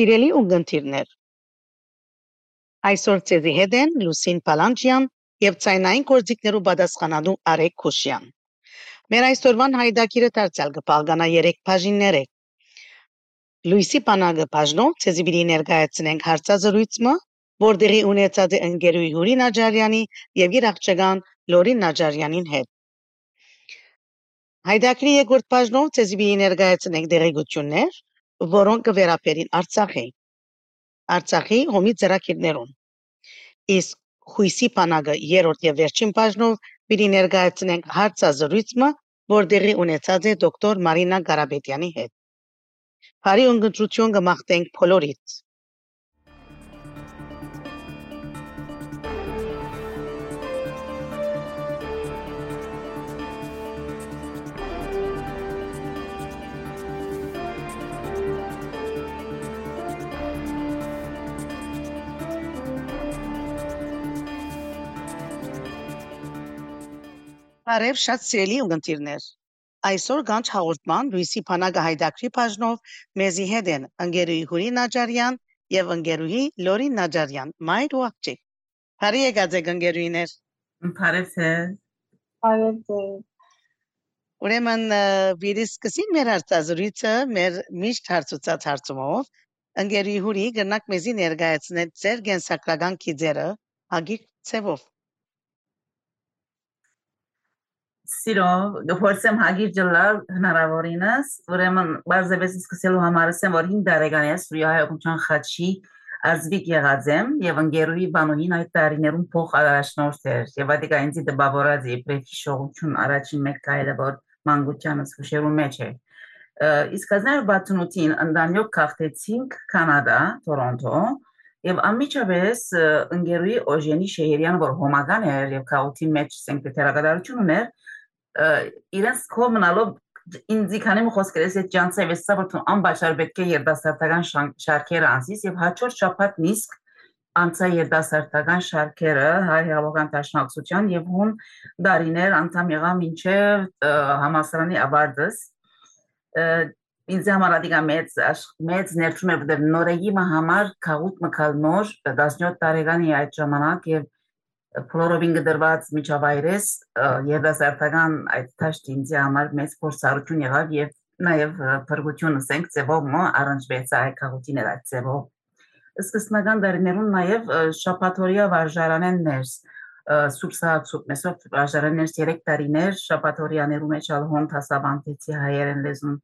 Սիրելի ուղդիրներ, այսօր ցեզի հետ են Լուսին Պալանջյան եւ ցայնային կորձիկներու պատասխանատու Արեկ Քուշյան։ Մեր այսօրվան հայդակիրը դարձյալ կպալգանա 3 բաժիններ է։ Լուիսի բանակը բաժնով ցեզի պիտի ներկայացնենք հարցազրույցը, որտեղի ունեցած է ընկերուի Հուրի Նաջարյանի եւ իր աղջկան Լորի Նաջարյանին հետ։ Հայդակրի երկրորդ բաժնով ցեզի պիտի ներկայացնենք դերեկություններ, որոնք կվերապերին Արցախի։ Արցախի հոմի ծրագիրներուն։ Իսկ հույսի բանակը երրորդ եւ վերջին բաժնով պիտի ներկայացնենք հարցազրույցը, որտեղի ունեցած է դոկտոր Մարինա Ղարաբետյանի հետ։ Բարի ընկճություն կմաղթենք բոլորից։ Բարև շատ սիրելի ունգընտիրներ։ Այսօր կանչ հաղորդման Լուիսի Փանագը հայդակրի բաժնով մեզի հետ են ընկերուհի Հուրի Նաջարյան եւ ընկերուհի Լորի Նաջարյան։ Մայր ու աղջիկ։ Բարի եկած եք ընկերուհիներ։ Բարև թե։ Բարև ձեզ։ Ուրեմն վիրիս սկսին մեր հարցազրույցը մեր միշտ հարցուցած հարցումով ընկերուհի Հուրի գնաք մեզի ներկայացնել ձեր գենսակրական քիծերը հագիկ ցևով։ Սիրո, փորձեմ հագիր ջլալ հնարավորինս, ուրեմն բարձրապես սկսելու համար ասեմ, որ 5 տարեկան ես Սուրիայական խաչի ազգիկ եղած եմ եւ ընկերուի բանուհին այդ տարիներում փոխ առաջնորդ էր եւ այդ ինձ դպավորած պետք շողություն առաջին մեկ քայլը որ մանկությանս հուշերու մեջ է իսկ 1968-ին ընդանյոք քաղտեցինք կանադա տորոնտո Եվ անմիջապես ընկերուի Օժենի Շեհերյան, որ հոմական էր եւ քաղաքի մեջ սենք թերակատարություն ուներ, իրենց կողմնալով ինձ քանի խոսքերս այդ ջանցը վեսա որ անբաշար պետք է երդասարտական շարքեր անսիս եւ հաջորդ շաբաթ նիսկ անցա երդասարտական շարքերը հայ հավաքական տաշնակցության եւ հում դարիներ անդամ եղա մինչեւ համասարանի ավարտս ինձ համար ադիգա մեծ մեծ ներդրում է դեռ նորեգի համար քաղուտ մկալ նոր 17 տարեկանի այդ ժամանակ եւ փլորովին գդրված միջավայրես երդասարտական այդ թաշտ ինձ համար մեծ փորձառություն եղավ եւ նաեւ փրկությունը սենք ծեվով մո առնչվեց այդ քաղաքին այդ ծեվով սկզբնական դարիներուն նաեւ շապաթորիա վարժարանեն ներս սուբսակ սուբ մեսով վարժարաններ 3 տարիներ շապաթորիաներու մեջ ալհոն հասավանտեցի հայերեն լեզուն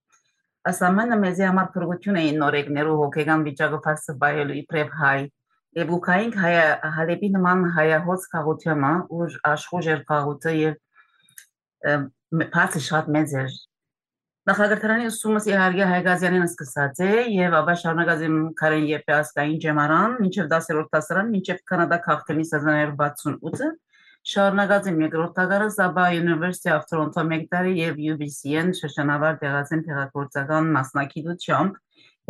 ասամանը մեզի համար փրկություն էին նորեկներու հոգեգան վիճակը փաստը բայելու իբրև հայ Եվ ուկայինք հայ հալեպի նման հայահոց քաղաքյամա, ուր աշխուժ էր քաղուտը եւ փաստը շատ մեծ էր։ Նախագահարանի ուսումս իհարկե Հայգազյանին սկսած է եւ ապա շարունակած եմ Կարեն Եփասկային ջեմարան, մինչեւ 10-րդ դասարան, մինչեւ Կանադա քաղաքտեմի 1968-ը շարունակած եմ երկրորդ դարը Saba University of Toronto մեկտարի եւ UBC-ն շրջանավար տեղացին տեղեկորցական մասնակցությամբ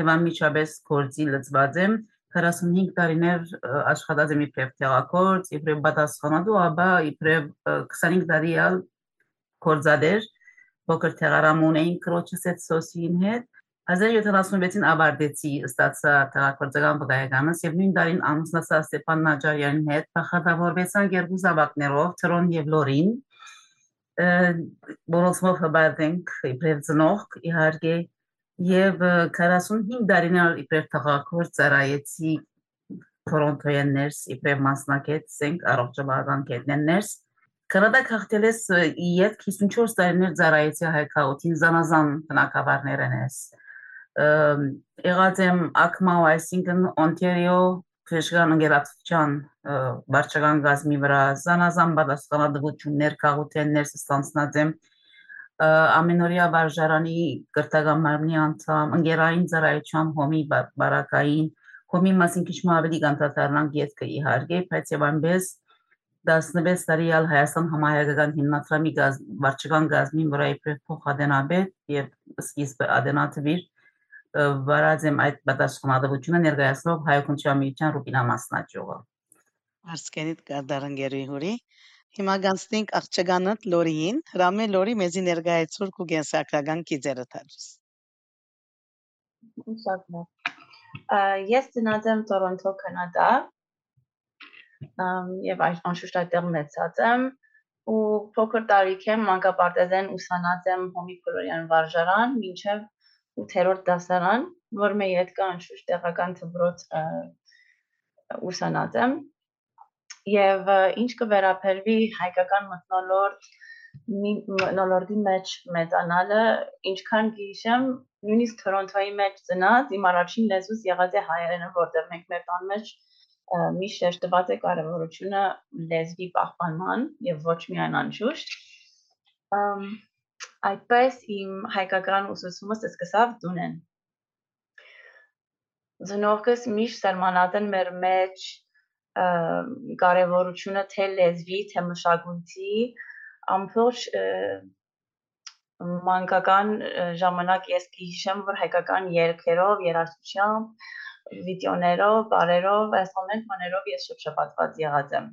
եւ անմիջապես կորձի լծված եմ 45 տարիներ աշխատած եմ իբրև տեղակորց, իբրև պատասխանատու, ապա իբրև 25 տարի ալ կորզադեր, փոքր տեղարանում էին քրոջս այդ սոսին հետ 1976-ին ավարտեցի ստացա տեղակորձական վկայականս եւ նույն տարին ամուսնացա Ստեփան Նաջարյանի հետ փախադավորվեցան երկու զավակներով Թրոն եւ Լորին որոնցով հբարդենք իբրև ծնող իհարկե եւ 45 տարիներ իբր թղակոր ծառայեցի Թորոնտոյան ներս իբր մասնակեցենք առողջապահական կետնեն ներս Կանադա քաղաքտելես իդ 54 տարիներ ծառայեցի հայկաուտին զանազան բնակավարներն ես եղած եմ ակմա այսինքն Օնտարիո Ֆեշգան ընկերացության վարչական գազմի վրա զանազան պատասխանատվություններ քաղաքեն ներս ստանցնած եմ ամենօրյա վարժարանի կրթական մարմնի անդամ, ընկերային ծառայության հոմի բարակային, հոմի մասին քիչ ավելի կանտատարնանք յետքը իհարկե, բայց եւ այնպես 16 տարիալ Հայաստան համահայկական հիմնադրամի գազ վարչական գազմին վրա իբր փոխադենաբեդ եւ սկիզբը ադենատվիր վարած եմ այդ պատասխանատվությունը ներկայացնող հայոց միության ռուբինա մասնաճյուղը Արսկենիտ գարդարանգերի հուրի Հիմա գանցնենք աղջկանդ Լորիին, հրամե Լորի մեզի ներկայացուր քու գենսակրական կիզերը թարս։ Ուսակնա։ Ես ծնած եմ Տորոնտո, Կանադա։ այս անշուշտ այդտեղ մեծած եմ ու փոքր տարիքեմ մանկապարտեզեն ուսանած եմ Հոմի Ֆլորյան վարժարան, մինչև 8-րդ դասարան, որ մեր հետ կա անշուշտ տեղական դպրոց ուսանած եմ։ Եվ ա, ինչ կվերապերվի հայկական մթնոլորտ մի մթնոլորտի մեջ մեծանալը, ինչքան գիշեմ, նույնիսկ Թորոնտոյի մեջ ծնած, իմ առաջին լեզուս եղած է հայերենը, որտեղ մենք մեր տան մեջ միշտ շեշտված է կարևորությունը լեզվի պահպանման եւ ոչ միայն անշուշտ։ այդպես իմ հայկական ուսուցումը սկսավ դունեն։ Զնովքս միշտ սերմանած են մեր մեջ կարևորությունը թե լեզվի, թե մշակույթի, ամբողջ մանկական ժամանակ ես կհիշեմ, որ հայկական երգերով, երաժշտությամբ, վիդեոներով, բարերով, այս ամեն բաներով ես շփշփացված եղած եմ։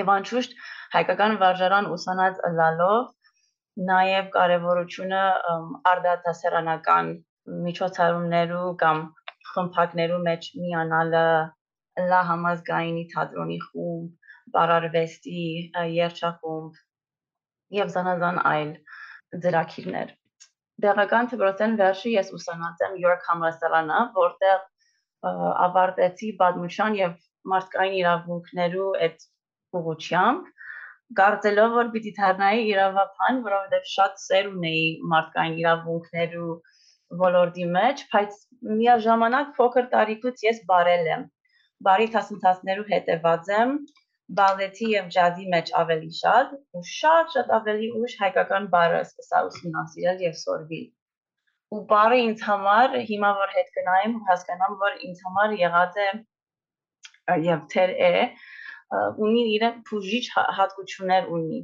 Եվ անշուշտ հայկական վարժարան ուսանած լալով նաև կարևորությունը արդատասերանական միջոցառումներու կամ խմբակներու մեջ միանալը լա համազգայինի թատրոնի խումբ, բարարվեստի ը, երգչախումբ եւ զանազան այլ ծրագիրներ։ Դեղական դպրոցեն վերջի ես ուսանած եմ York համալսարանը, որտեղ ավարտեցի պատմության եւ մարդկային իրավունքներու այդ ուղղությամբ կարծելով որ պիտի դառնայի իրավապան, որովհետև շատ սեր ունեի մարդկային իրավունքներու ոլորտի մեջ, բայց միաժամանակ փոքր տարիքից ես բարել եմ։ Բարի դասընթացներու հետևած եմ, բալետի եւ ջազի մեջ ավելի շատ ու շատ շատ ավելի ուշ հայկական բարը սկսա ուսումնասիրել եւ սորվել։ Ու բարը ինձ համար հիմա որ հետ գնայեմ հասկանամ որ ինձ համար եղած է եւ թեր է ունի իրեն բուժիչ հա- հատկություններ ունի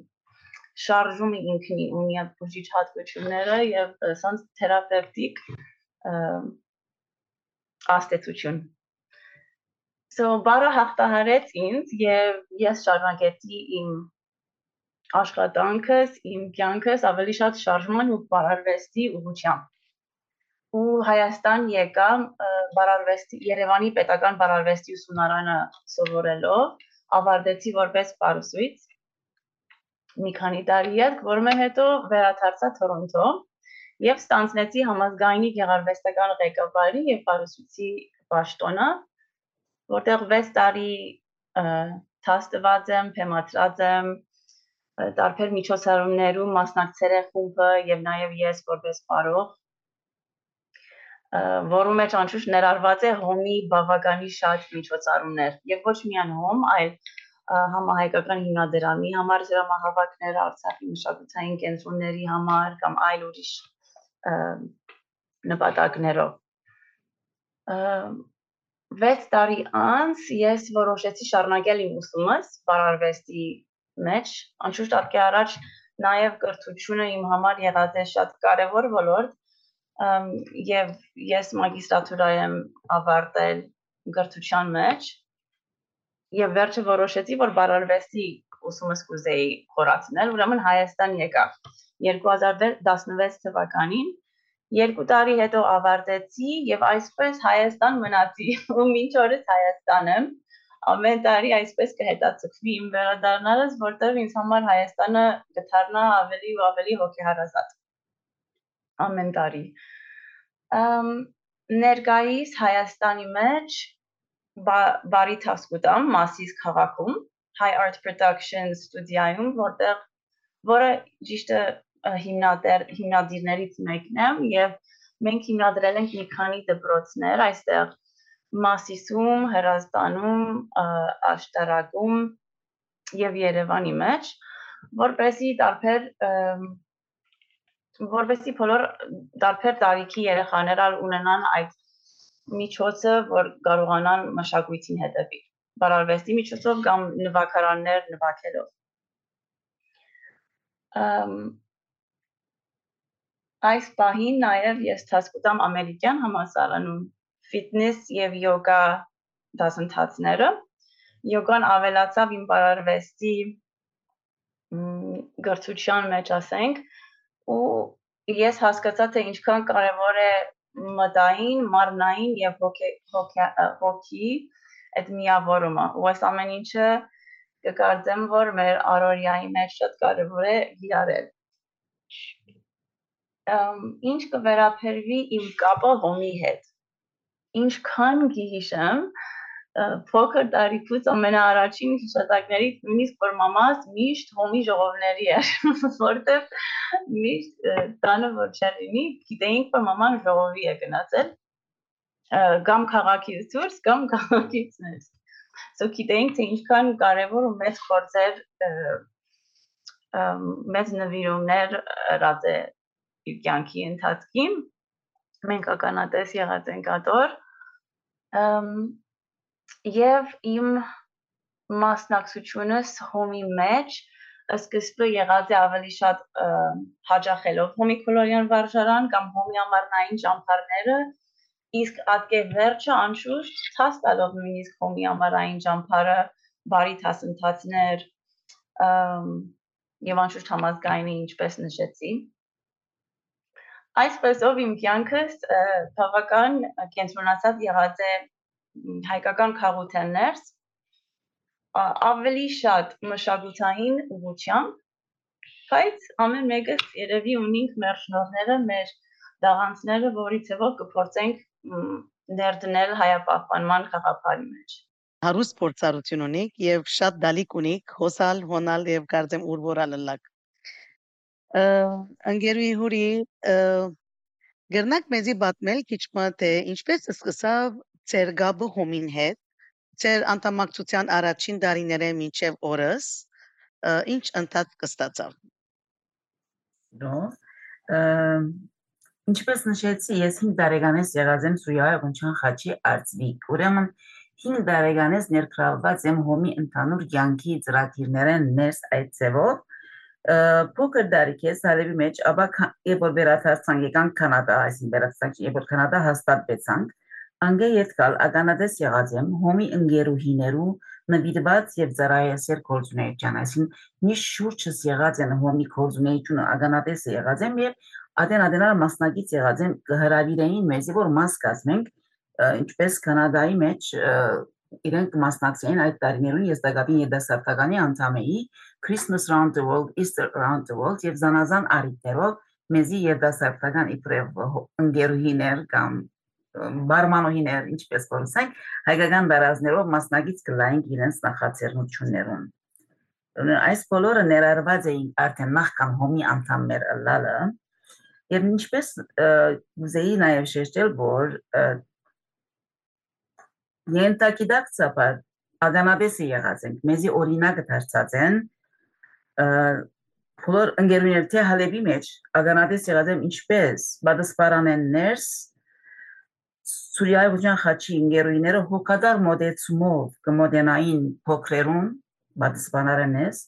շարժում է ինքնի ունի այդ բուժիչ հատկությունները եւ սանց թերապևտիկ աստեցություն So բարը հաղթահարեց ինձ եւ ես շարունակեցի իմ աշխատանքս, իմ կյանքս ավելի շատ շարժման ու բարարվեստի ուղղությամբ։ Ու Հայաստան եկա բարարվեստի Երևանի Պետական բարարվեստի ուսումնարանը սովորելով, ավարտեցի որպես պարուսույց մի քանի տարի եք, որը հետո վերադարձա Թորոնտո եւ ստանցնեցի համազգայինի գեղարվեստական ղեկավարի եւ պարուսույցի պաշտոնը որտեղ 6 տարի թաստված եմ, փեմացրած եմ տարբեր միջոցառումներու մասնակցել է խումբը եւ նաեւ ես որպես բարող ը, որու մեջ անշուշտ ներառված է հոմի բավականի շատ միջոցառումներ եւ ոչ միայն հոմ, այլ համահայկական հիմնադրամի համար դրամահավաքներ Արցախի մշակութային կենտրոնների համար կամ այլ ուրիշ նպատակներով։ 6 տարի անց ես որոշեցի շարունակել իմ ուսումս բարարվեստի մեջ, անշուշտ ապքի առաջ նաև կրթությունը իմ համար եղած է շատ կարևոր ոլորտ, եւ ես մագիստրատուրա եմ ավարտել կրթության մեջ եւ վերջը որոշեցի, որ բարարվեստի ուսումս կուզեի խորացնել, ուրեմն Հայաստան եկա 2016 թվականին Երկու տարի հետո ավարտեցի եւ այսպես Հայաստան մնացի ու մինչ օրս Հայաստան եմ։ Ամեն տարի այսպես կհետացկվի իմ վերադառնալս, որտեղ ինձ համար Հայաստանը կդառնա ավելի ու ավելի հոգեհարազատ։ Ամեն տարի։ Ամ ներկայիս Հայաստանի մեջ բա- բարի տասկուտամ Մասիս քաղաքում High Art Production ստուդիայում, որտեղ որը ճիշտը հիմնադեր հիմնադիրներից մեկն եմ եւ մենք հիմնադրել ենք մի քանի դպրոցներ այստեղ Մասիսում, Հրազդանում, Աշտարակում եւ Երևանի մեջ, որպեսի տարբեր որպեսի բոլոր տարբեր տարիքի երեխաներ ալ ունենան այդ միջոցը, որ կարողանան մշակույթին հետևի։ Բարարվեստի միջոցով կամ նվագարաններ նվագելով։ Ամ Այս պահին նաև ես հասկացամ ամերիկյան համալսարանում ֆիթնես եւ յոգա դասընթացները։ Յոգան ավելացավ իմ բարարվեստի գրթության մեջ, ասենք, ու ես հասկացա թե ինչքան կարևոր է մտային, մարմնային եւ հոգի այդ միավորումը։ Ու այս ամեն ինչը կկարծեմ, որ մեր առօրյայի մեջ շատ կարևոր է վիրարել։ Ինչ կվերապերվի իմ կապը հոմի հետ։ Ինչքան գիհիշեմ, փոքր տարիքուց ամենաառաջին հիշատակներից նույնիսկ որ մամաս միշտ հոմի ժողովների էր, որտեվ միշտ տանը որ չեր լինի, գիտեինք որ մաման ժողովի է գնացել կամ քաղաքից դուրս կամ քաղաքից ներս։ So գիտեինք թե ինչքան կարևոր ու մեծ գործեր մեծ նվիրումներ ըրած է իր կյանքի ընթացքին մենք ականատես եղած ենք ատոր եւ իմ մասնակցությունս հոմի մեջ սկզբը եղած է ավելի շատ հաջախելով հոմի կոլորիան վարժարան կամ հոմի ամառնային ճամփարները իսկ ատկե վերջը անշուշտ ցած տալով նույնիսկ հոմի ամառային ճամփարը բարի դասընթացներ եւ անշուշտ համազգայինի ինչպես նշեցի այսպեսով իմ կյանքս բավական կենտրոնացած եղած է հայկական քաղութեններս ավելի շատ մշակութային ուղղությամբ, բայց ամեն մեկս երևի ունենք մեր շնորհները, մեր դաղանցները, որի ցեվով կփորձենք ներդնել հայապահպանման խաղապարի մեջ հարուստ փորձառություն ունիք եւ շատ դալիք ունիք հոսալ, հոնալ եւ կարծեմ ուր որալլակ։ Անգերուի հուրի Գերնակ մեզի պատմել քիչ մը ինչպես սկսավ ձեր գաբը հոմին հետ, ձեր անդամակցության առաջին դարիները մինչև օրս ինչ ընթացք կստացավ։ Դո Ինչպես նշեցի, ես 5 տարեկանից եղած եմ Սուրիայի Ղունչան խաչի արծվիկ։ Ուրեմն 5 տարեկանից ներգրավված եմ հոմի ընդհանուր կյանքի ծրագիրներեն ներս այդ ձևով փոքր դարիքես հալեվի մեջ, ապա երբ որ վերադարձանք եկանք Կանադա, այսինքն վերադարձանք, երբ որ Կանադա հաստատվեցանք, Անգե յետքալ ականատես եղած եմ հոմի ընկերուհիներու նվիրված եւ ծառայեսեր գործունեության, այսինքն միշտ շուրջս եղած են հոմի գործունեությունը ականատես եղած եմ եւ ադեն ադենալ մասնակից եղած եմ կհրավիրեին մեզի որ մաս կազմենք ինչպես կանադայի մեջ իրենք մասնակցեին այդ տարիներուն ես դակապին երդասարտականի անդամ էի Christmas Round the World, Easter Round the World եւ զանազան արիտներով մեզի երդասարտական իբրև ընկերուհիներ կամ բարմանոհիներ, ինչպես որ ասենք, հայկական դարազներով մասնագից կլայինք իրենց նախաձեռնություններում։ Այս բոլորը ներառված էին արդեն նախքան հոմի անդամներ ըլլալը, եւ ինչպես ուզեի նաեւ շեշտել, որ ենթակիդակցաբար ագանաբեսի եղած ենք, մեզի օրինակը դարձած են բոլոր ընկերուներ թե հալեբի մեջ ագանադես եղած եմ ինչպես բադասպարանեն ներս Սուրիայի ոչան խաչի ինգերուիները հոգադար մոդեցումով կմոդենային փոքրերուն բացբանարենես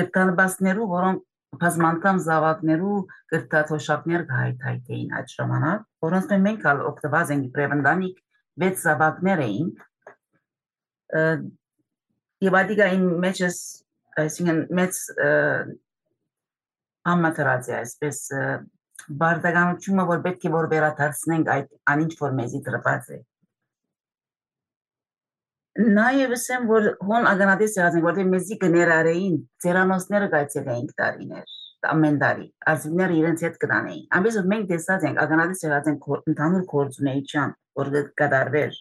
գրտանբասներու որոնք բազմանդամ զավակներու գրտաթոշակներ գայթայթեին այդ ժամանակ որոնց մենք ալ օգտված ենք պրևնդանիկ 6 զավակներ էին եւ ադիգային մեջս այսինքն մեծ համատրած է այսպես բարդականությունը, որ պետք է որ վերադարձնենք այդ անինչ որ մեզի տրված է։ Նաև ասեմ, որ հոն ագանատես եղած են, որտեղ մեզի կներարեին, ծերանոսները գայցել տարիներ, ամեն տարի, ազգները իրենց հետ կդանեին։ Ամենից մենք տեսած ենք, ագանատես եղած են ընդհանուր կորձունեիչան, որ կդարվեր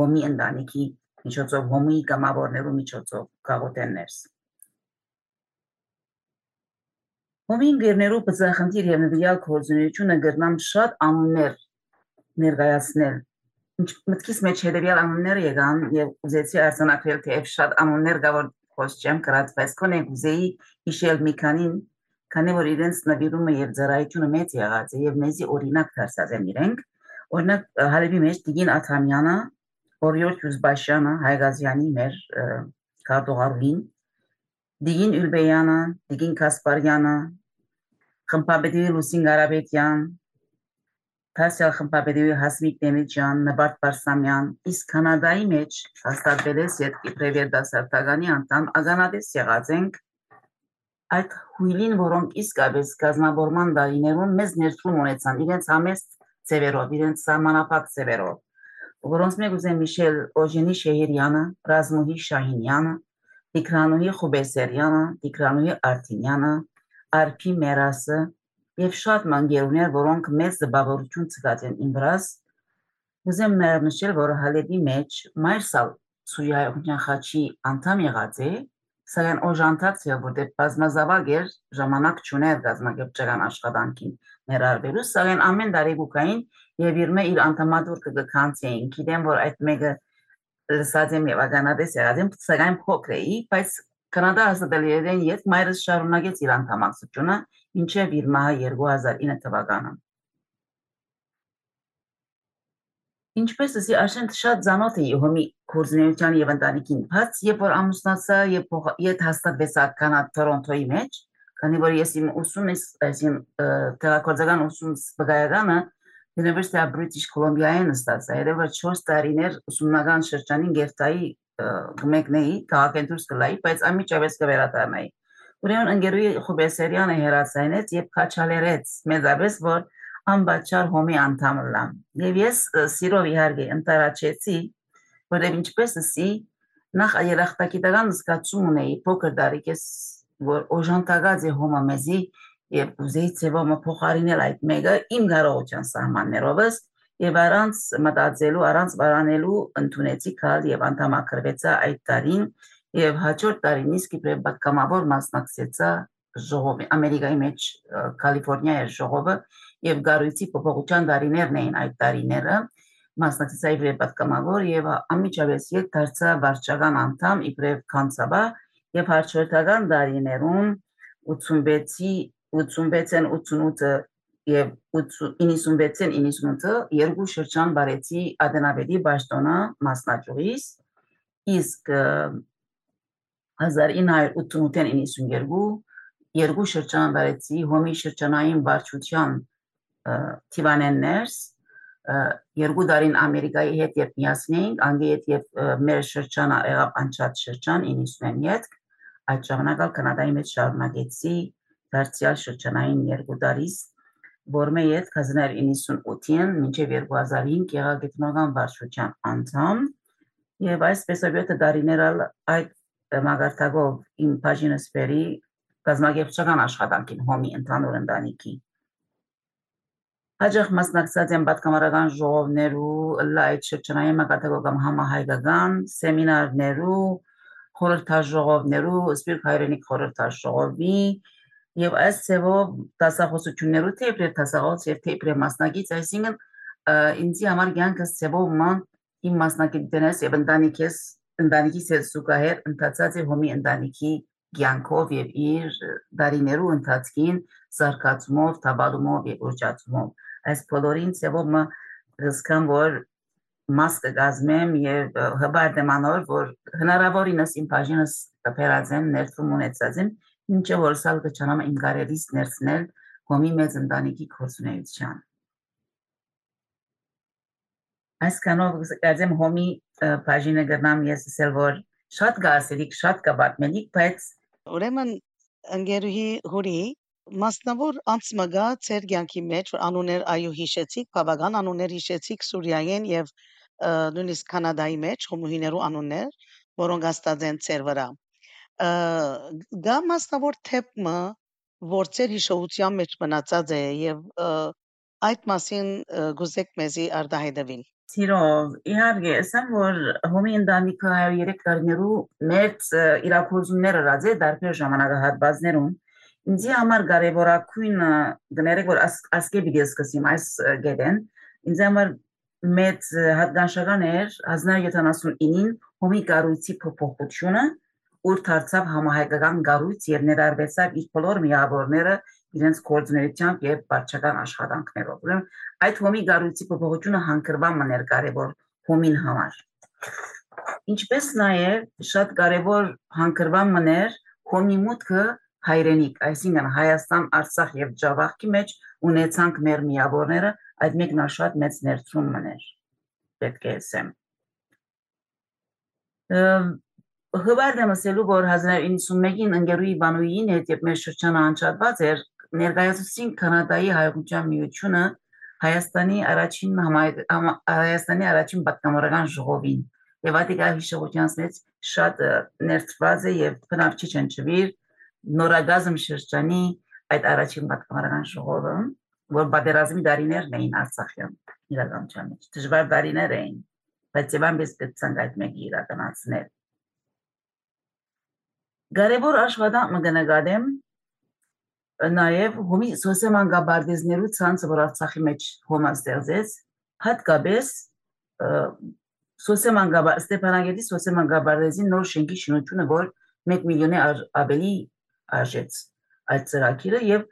հոմի ընտանիքի միջոցով, հոմի կամավորներու միջոցով, կաղոտեններս։ Հոմինգերներու բծախնդիր եւ նվիրյալ կորձունեությունը գրնամ շատ անուններ ներկայացնել։ մտքիս մեջ հետեւյալ անունները եկան եւ ուզեցի արձանագրել թե շատ անուններ կա որ խոսչեմ կրածպես կոնե ուզեի հիշել մի քանին քանի որ իրենց նվիրումը եւ ծառայությունը մեծ եղած է եւ մեզի օրինակ դարձած են իրենք օրինակ հալեբի մեջ Տիգին Աթամյանը Օրիոր Քյուզբաշյանը Հայգազյանի մեր կարտողարվին Դիգին Ülbeyանը, Դիգին Կասպարյանը, խմբապետի Լուսին Գարաբետյան, Թասյալ խմբապետի Հասմիկ Դեմիջյան, Նբարդ Բարսամյան, իսկ Կանադայի մեջ հաստատվել է Սետկի Պրևերդասարտականի անդամ ագանադես եղած ենք այդ հույլին, որոնք իսկապես գազնավորման դարիներում մեզ ներդրում ունեցան իրենց համեստ ծևերով, իրենց սահմանապակ ծևերով, որոնց մեկ ուզեմ Միշել Օժենի Շեհիրյանը, Ռազմուհի Շահինյանը, Տիգրանուհի Խուբեսերյանը, Տիգրանուհի Արտինյանը, Արփի Մերասը եւ շատ մանգերուներ, որոնք մեծ զբաղորություն ցկած են իմ վրաս, ուզեմ նշել, որ հալեբի մեջ Մայրսալ Սուրիայական խաչի անդամ եղած է, սակայն օժանդած է, որտեղ բազմազավակ էր ժամանակ չուներ գազագերբչական աշխատանքին ներառվելու, սակայն ամեն տարի գուկային եւ իր մե իր անդամատուր կգքանցեին, գիտեմ, որ այդ մեկը լսած եմ եւ ականատես եղած եմ, սակայն փոքր էի, բայց Կանադա հասարակայեն յետ մայրս շարունակեց իր անդամակցությունը, ինչեւ իր մահը 2009 թվականը։ Ինչպես ասի Աշեն շատ զանոթ է Եհոմի կորզնեության եւ ընտանիքին, բայց երբ որ ամուսնացա եւ իդ հաստատվեցա կանա Տորոնտոյի մեջ, քանի որ ես իմ ուսումս, այսին տեղակայական ուսումս բգայականը University of British Columbia-ին ստացա, երբ 4 տարիներ ուսումնական շրջանին գերտայի գմեկնեի, քաղաքենտուրս կլայի, բայց ամիջավես կվերադառնայի։ Ուրեմն ընկերուի Խուբեսերյանը հերացայնեց եւ քաչալերեց մեծապես, որ անբաճար հոմի անդամ լամ։ Եվ ես սիրով իհարկե ընտարաչեցի, որև ինչպես ասի, նախ երախտագիտական զգացում ունեի փոքր դարիքես, որ օժանդակած է հոմը մեզի եւ ուզեի ծեվոմը փոխարինել այդ մեկը իմ կարողության սահմաններովս եւ առանց մտածելու, առանց վարանելու ընդունեցի կալ եւ անդամակրվեցա այդ տարին եւ հաջորդ տարին իսկ իբրև պատկամավոր մասնակցեցա ժողովի ամերիկայի մեջ կալիֆոռնիայի ժողովը եւ գարույցի փոփոխության դարիներն էին այդ դարիները մասնակցեցա իբրև պատկամավոր եւ ամիջավես ետ դարձա վարչական անդամ իբրև կանցաբա եւ հարցորդական դարիներում 86-ի 86-ին 88-ը եւ 96-ին 98-ը երկու շրջան բարեցի Ադենաբեդի Բաշտոնա մասնաճյուղից իսկ 1988-ին 92 երկու շրջան բարեցի հոմի շրջանային վարչության Թիվանեններս երկու դարին Ամերիկայի հետ երբ միասին էինք, անգի հետ եւ մեր շրջանը եղավ անչափ շրջան 97 այդ ժամանակալ կանադայի մեջ շարունակեցի դարձյալ շրջանային երկու դարից որ მე իդ 1998-ին մինչև 2005 գեղագետնական վարչության անդամ եւ այսպես ովյոթ դարիներալ այդ մագարտակով իմ բաժինսպերի գազագերբչական աշխատանքին հոմի ընդհանուր ընտանիքի Հաջող մասնակցած եմ պատկամարական ժողովներու, լայթ շրջանային մակարդակով համահայկական սեմինարներու, խորհրդաժողովներու, սպիրտ հայրենիք խորհրդաժողովի եւ այս ծևով դասախոսություններու թե իբրև դասախոս եւ թե իբրև մասնակից, այսինքն ինձի համար կյանքս ծևով ման իմ մասնակիցներս եւ ընտանիքես ընտանիքիս հետ զուգահեռ ընթացած է հոմի ընտանիքի կյանքով եւ իր դարիներու ընթացքին զարգացումով, տաբալումով եւ ուժացումով այս բոլորին ծևոմը ռիսկան որ մաս կգազմեմ եւ հբարդեմ անոր որ հնարավորինս իմ բաժինս կփերածեմ ներդրում ունեցածեմ ինչը որ սալ կչանամ իմ գարերից ներցնել հոմի մեծ ընտանիքի կորցունեության այսքանով գազեմ հոմի բաժինը գտնամ ես ասել որ շատ գասելիք շատ կբատմելիք բայց ուրեմն ընկերուհի հուրի Մասնավոր անցմգա ձեր կյանքի մեջ, որ անուններ այո հիշեցիք, բավական անուններ հիշեցիք Սուրիայեն եւ նույնիսկ Կանադայի մեջ հոմուհիներու անուններ, որոնք աստած են ձեր վրա։ Դա մասնավոր թեփը, որ ձեր հիշողության մեջ մնացած է եւ այդ մասին գուզեք մեզի արտահայտվել։ Սիրով, իհարկե, ասեմ, որ հոմի ընտանիքը 103 տարիներու մեծ իրակորձումներ ըրած է դարբեր ժամանակահատվածներում Ինձ համար կարևորակույնը գներեք որ ասկե պիտի սկսեմ այս գետեն ինձ համար մեծ հատկանշական էր 1979-ին հոմի կառույցի փոփոխությունը ուր դարձավ համահայկական կառույց եւ ներառվեցավ իր բոլոր միավորները իրենց կորձունեությամբ եւ բարձական աշխատանքներով։ Ուրեմն այդ հոմի կառույցի փոփոխությունը հանգրվան մներ կարևոր հոմին համար։ Ինչպես նաեւ շատ կարևոր հանգրվան մներ հոմի մուտքը հայրենիք, այսինքն Հայաստան, Արցախ եւ Ջավախքի մեջ ունեցանք մեր միավորները, այդ մեկն շատ մեծ ներդրում մներ։ Պետք է ասեմ։ Հվարդեմ ասելու, որ 1991-ին ընկերուի բանուին հետ եւ մեր շրջանը անջատված էր, ներկայացուցին Կանադայի հայկության միությունը Հայաստանի առաջին Հայաստանի առաջին պատգամավորական ժողովին եւ ադիգա հիշողությանց մեջ շատ ներծված է եւ բնակչի չնչվիր նորագազմ շրջանի այդ առաջին պատմարական շողովը, որ պատերազմի դարիներն էին Արցախյան իրականության մեջ, դժվար դարիներ էին, բայց եւան մեզ գտցանք այդ մեկի իրականացնել։ Գարեբոր աշխատանք մգնագադեմ նաև հոմի սոսեման գաբարդեզներու ցանցը որ Արցախի մեջ հոմա ստեղծեց հատկապես սոսեման գաբար Ստեփանագերդի սոսեման գաբարդեզի նոր շենքի շինությունը որ 1 միլիոնի ավելի արժեց այդ ծրագիրը եւ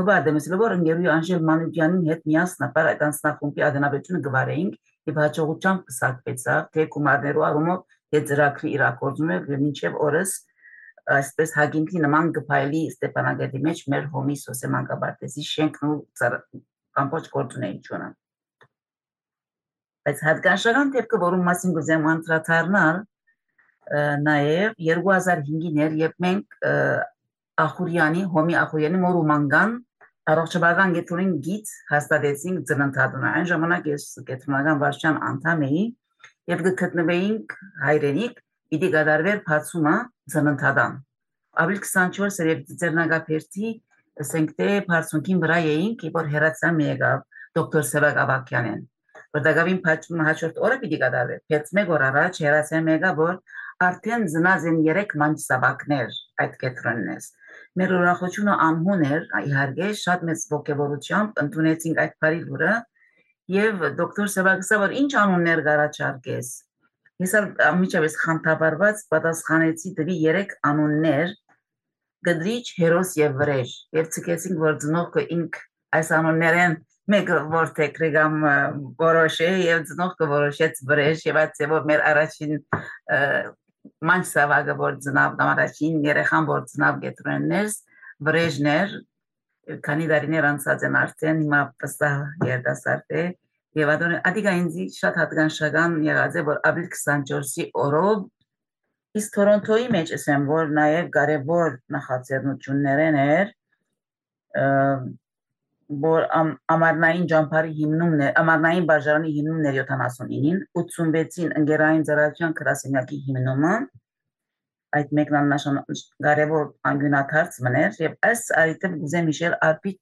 հբադը mesela որ ընկերուի Անժել Մանուկյանին հետ միասնապար այդ անձնախումբի ադենաբեցությունը գվարեինք եւ հաջողությամբ կսակվեցավ թե գումարներու առումով այդ ծրագրի իրակորձում է եւ մինչեւ օրս այսպես հագինքի նման գփայլի Ստեփանագերտի մեջ մեր հոմի սոսեմանկաբարտեզի շենքն ու ամբողջ գործունեությունը բայց հատկանշական դեպքը որում մասին գուզեմ անդրադառնալ նաև 2005-ին էր երբ մենք Ախուրյանի հոմի Ախուրյանի մորումանգան առողջապահական գետրոնին գիծ հաստատեցինք ծննդատունը այն ժամանակ ես գետրոնական վարչության անդամ էի եւ գտնվեինք հայրենիք պիտի գդարվեր բացումը ծննդադան։ Ավելի 24 սերև ծերնագապերտի ասենք թե բարձունքին վրա էինք, որ հերացան եկավ դոկտոր Սևակ Ավակյանեն։ Որտեղին փաչումը հաջորդ օրը պիտի գդարվեր։ Բայց մեկ օր առաջ հերացան եկավ, որ արդեն զնազ են 3 մանչ սավակներ այդ կետրոննես։ Մեր ուրախությունը անհուն էր, իհարկե շատ մեծ ողջավորությամբ ընդունեցինք այդ բարի լուրը եւ դոկտոր Սևակսը որ ինչ անուններ գարաչարկես Ես ամիջավես խանդավառված պատասխանեցի դրի 3 անուններ գդրիչ, հերոս եւ վրեժ եւ ցկեցինք որ ծնողքը ինք այս անուններեն մեկը որտեղ ռեգամ որոշե եւ ծնողքը որոշեց վրեժ եւ այդ ծեվով մեր առաջին ման սավագը որ ծնավ առաջին երեխան որ ծնավ գետրոններս վրեժներ քանի դարիներ անցած են արդեն հիմա պստա երդասարտ է Եվ ադիգա ինձի շատ հատկանշական եղած է, որ ապրիլ 24-ի օրով իսկ Թորոնտոյի մեջ ասեմ, որ նաև կարևոր նախաձեռնություններն էր, որ ամառնային ջամփարի հիմնումն է, ամառնային բաժարանի հիմնումն էր 79-ին, 86-ին ընկերային ծառայության գրասենյակի հիմնումը, այդ մեկն աննշան կարևոր անգյունաթարց մներ եւ այս այդտեղ գուզեմ հիշել արփի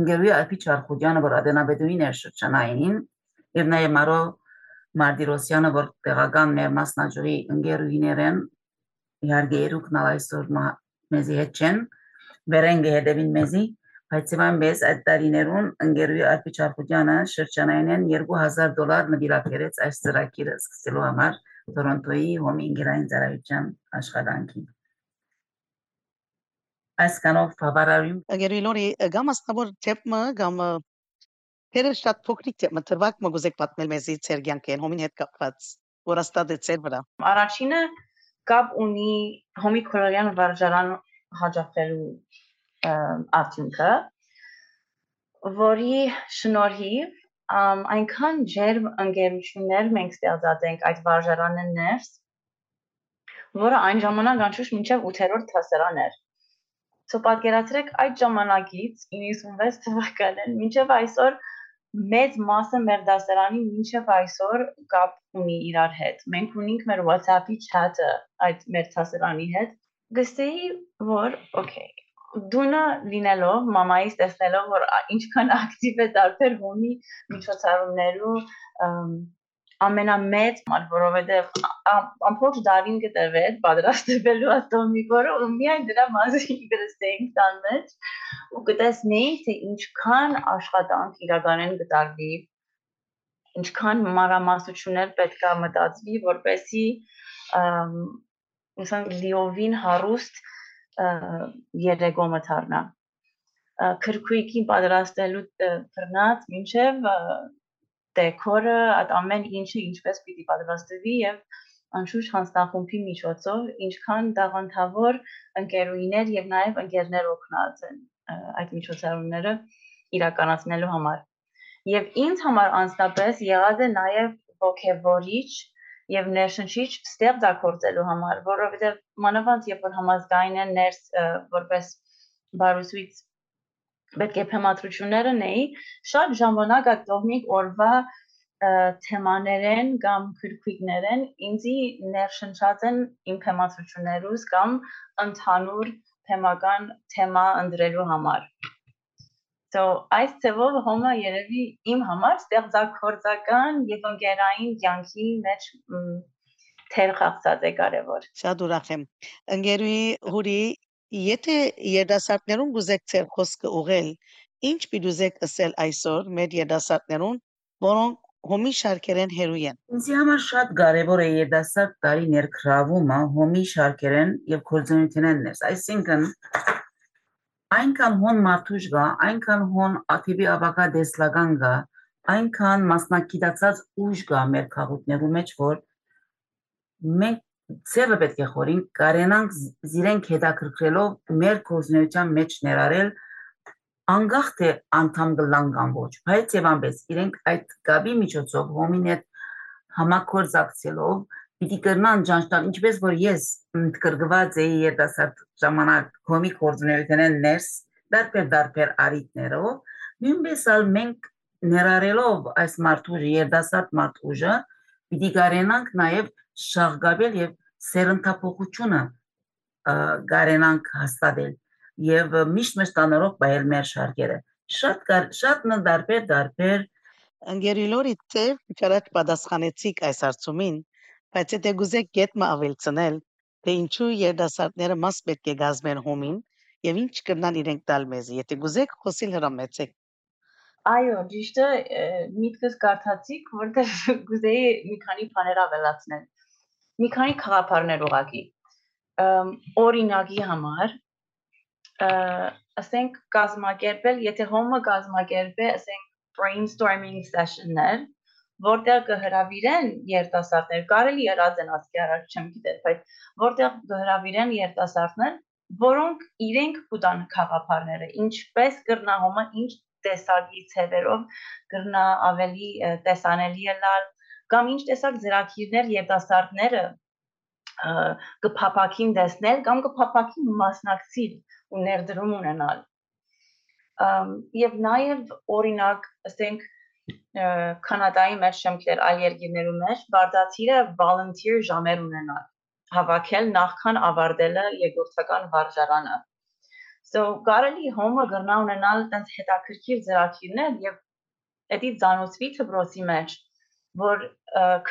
Ընկերուի Ալպի Չարխուդյանը, որ Ադենաբեդուին էր շրջանային, եւ նաեւ Մարո Մարտիրոսյանը, որ տեղական մեր մասնաճյուղի ընկերուիներ են, իհարկե երուկն այսօր մեզի հետ չեն, վերեն գեհդեվին մեզի, բայց իվան մեզ այդ տարիներուն ընկերուի Ալպի Չարխուդյանը շրջանային են 2000 դոլար նվիրապերեց այս ծրագիրը սկսելու համար Տորոնտոյի հոմի ընկերային ծառայության աշխատանքին այս կանով բավարարում Գերիլորի գամ աստավոր թեփը գամ Հերը շատ փոքրիկ թեփը տրվակ մգուզեք պատմել մեզի ցերգյանքեն հոմին հետ կապված որ աստադեցել վրա Առաջինը կապ ունի հոմի քորոյան վարժարան հաջողելու արդյունքը որի շնորհիվ այնքան ջերմ ընկերություններ մենք ստեղծած ենք այդ վարժարանը ներս որը այն ժամանակ անշուշտ մինչև 8-րդ դասարան էր So պատկերացրեք այդ ժամանակից 96 թվականին մինչև այսօր մեծ մասը մեր դասարանի մինչև այսօր կապ ունի իրար հետ։ Մենք ունենք մեր WhatsApp-ի chat-ը այդ մեր դասարանի հետ։ Գստեի որ okay դունը լինելով մամայից տեսնելով որ ինչքան ակտիվ է տարբեր հունի միջոցառումներու ամենամեծ մալ, որովհետև ամբողջ դարին գտեվեց պատրաստվելու ատոմի, որը միայն դրա մասին գրստեինք տան մեջ ու կտեսնեինք, թե ինչքան աշխատանք իրականեն գտարվի, ինչքան մանրամասնություններ պետք է մտածվի, որպեսի ուսան լիովին հարուստ երեգո մթարնա քրքույկին պատրաստելու բռնած մինչև դեկորը, այդ ամեն ինչը ինչպես պիտի պատրաստվի եւ անշուշտ հանձնախումբի միջոցով ինչքան դաղանթավոր ընկերուիներ եւ նաեւ ընկերներ օգնած են այդ միջոցառումները իրականացնելու համար։ Եվ ինձ համար անձնապես եղած է նաեւ ողջևորիչ եւ ներշնչիչ ստեղծագործելու համար, որովհետեւ մանավանդ երբ որ համազգային են ներս որպես բարուսույց պետք է փեմատրությունները նեի շատ ժամանակ այդ տոհմիկ օրվա թեմաներեն կամ քրքույկներեն ինձի ներշնչած են իմ թեմացություններուս կամ ընդհանուր թեմական թեմա ընդրելու համար So այս ծևով հոմը երևի իմ համար ստեղծագործական եւ ընկերային կյանքի մեջ թեր խաղացած է կարևոր։ Շատ ուրախ եմ։ Ընկերուի հուրի եթե երդասարտներուն գուզեք ծեր խոսքը ուղել, ինչ պիտուզեք ասել այսօր մեր երդասարտներուն, որոնք հոմի շարքերեն հերույեն։ Ինձ համար շատ կարևոր է երդասարտ տարի ներքրավումը հոմի շարքերեն եւ կորձունություններս։ Այսինքն այնքան հոն մարդուժ գա, այնքան հոն աթիվի ավակա դեսլական գա, այնքան մասնակցած ուժ գա մեր քաղաքներու մեջ, որ մենք ծևը պետք է խորին կարենանք զիրենք հետաքրքրելով մեր կորձունության մեջ ներառել անկախ թե անդամ գլան կամ ոչ, բայց եւ ամբես իրենք այդ գաբի միջոցով հոմին հետ համակորձակցելով պիտի կրնան ճանճան ինչպես որ ես ընդգրկված էի երիտասարդ ժամանակ հոմի կորձունեության ներս դարբեր դարբեր արիտներով նույնպես ալ մենք ներառելով այս մարդուժը երիտասարդ մարդուժը պիտի կարենանք նաև շաղգաբել եւ սերընթափոխությունը կարենանք հաստատել եւ միշտ մեզ տանելով բայել մեր շարքերը շատ շատ նդարբեր դարբեր ընկերիլորի թե չարաճ պատասխանեցիք այս հարցումին բայց եթե գուզեք գետը ավելցնել թե ինչու երդասարտները մաս պետք է գազմեն հոմին եւ ինչ կնան իրենք տալ մեզ եթե գուզեք խոսիլ հրամեցեք Այո, ճիշտ է, միտքս կարդացիք, որտեղ գուզեի մի քանի բաներ ավելացնել։ Մի քանի խաղապարներ ուղակի։ Օրինակի համար ասենք կազմակերպել, եթե հոմը կազմակերպե, ասենք brainstorming session-ներ, որտեղ կհրավիրեն երիտասարդներ, կարելի է ռազեն ասկի առաջ չեմ գիտեր, բայց որտեղ կհրավիրեն երիտասարդներ, որոնք իրենք կուտան խաղապարները, ինչպես կրնա հոմը, ինչ տեսակի ցևերով կրնա ավելի տեսանելի ելալ կամ ինչ տեսակ ծրագիրներ երիտասարդները կփապակին տեսնել կամ կփապակին մասնակցել ու ներդրում ունենալ եւ նաեւ օրինակ ասենք կանադայի մեջ շեմքեր այլ երկրներում մեջ բարդացիրը volunteer ժամեր ունենալ հավաքել նախքան ավարտելը երկրորդական վարժարանը so կարելի հոմը գրնա ունենալ տենց հետաքրքիր ծրագիրներ եւ էդի ցանոցվի թբրոցի մեջ որ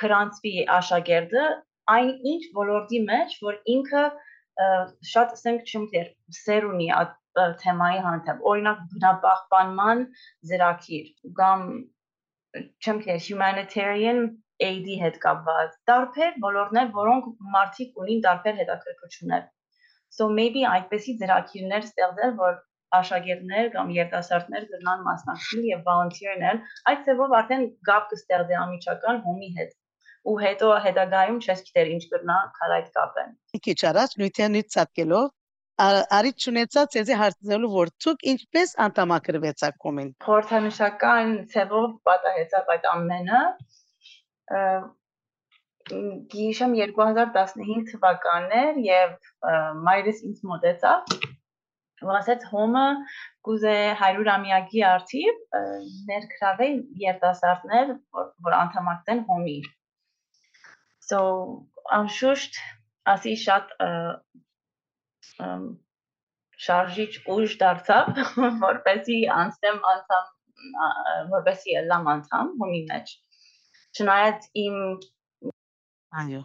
քրանցվի աշակերտը այն ինչ ոլորտի մեջ որ ինքը շատ ասենք չունի սեր ունի թեմայի հանդեպ օրինակ բնապահպանման ծրագիր կամ չեմ քեր humanitarian aid-ի հետ կապված տարբեր ոլորտներ որոնք մարդիկ ունին տարբեր հետաքրքրություններ so maybe այդպեսի ծրագիրներ ստեղծել որ աշակերտներ կամ երիտասարդներ կգնան մասնակցել եւ volunteer-նել այդ ծավով արդեն գապ կստեղծի ամիջական հոմի հետ ու հետո հետագայում չես գիտեր ինչ կրնա քարայդ կապեն։ Քիչ առաջ նույնտենից ցածկելով արիտ ունեցած էզի հարցնելու որ ցուկ ինչպես անդամակրվեցաք կոմեն։ Խորհրդանշական ցևով պատահեցավ այդ ամենը գիշեմ 2015 թվականն էր եւ մայրս ինձ մոտեցավ որ ասեց հոմը կուզե 100 ամյակի արդիվ ներգրավել երիտասարդներ որ անդամակցեն հոմի So անշուշտ ասի շատ շարժիչ ուժ դարձավ, որպեսի անցնեմ անդամ որպեսի լամ անդամ հումի մեջ։ Չնայած իմ այո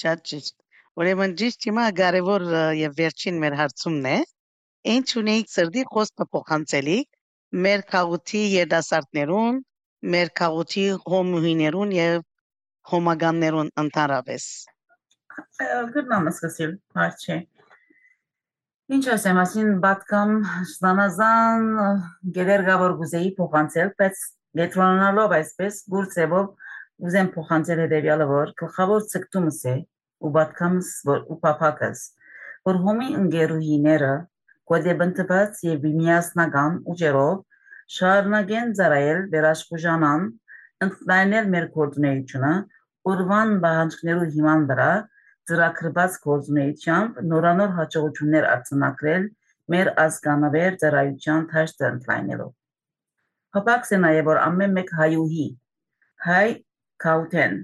շատ ճիշտ Ուրեմն ճիշտ հիմա կարևոր եւ վերջին մեր հարցումն է. Ինչ ունեիք սրդի խոսքը փոխանցելիք մեր քաղուտի երդասարտներուն մեր քաղուտի հոմուհիներուն եւ հոմագաններուն ընդհանրապես։ Գրնամ սկսել, հարցի։ Ինչ ասեմ, ասին բատկամ ստանազան գերերգավոր գուզեի փոխանցել, բայց գետրոնալով այսպես գուրցեվով ուզեմ փոխանցել հետևյալը, որ գլխավոր ցկտումս է ու բատկամս ու փափակս, որ հոմի ընկերուհիները կոդեբընտված եւ միասնական ուժերով շարունակեն ծառայել վերաշխուժանան ընդլայնել մեր գործունեությունը օրվան բանջկներու հիման վրա ծրագրված գործունեությամբ նորանոր հաջողություններ արձանագրել մեր ազգանվեր ծառայության թաշտը ընդլայնելով։ Հապակս է նաև որ ամեն մեկ հայուհի հայ քաութեն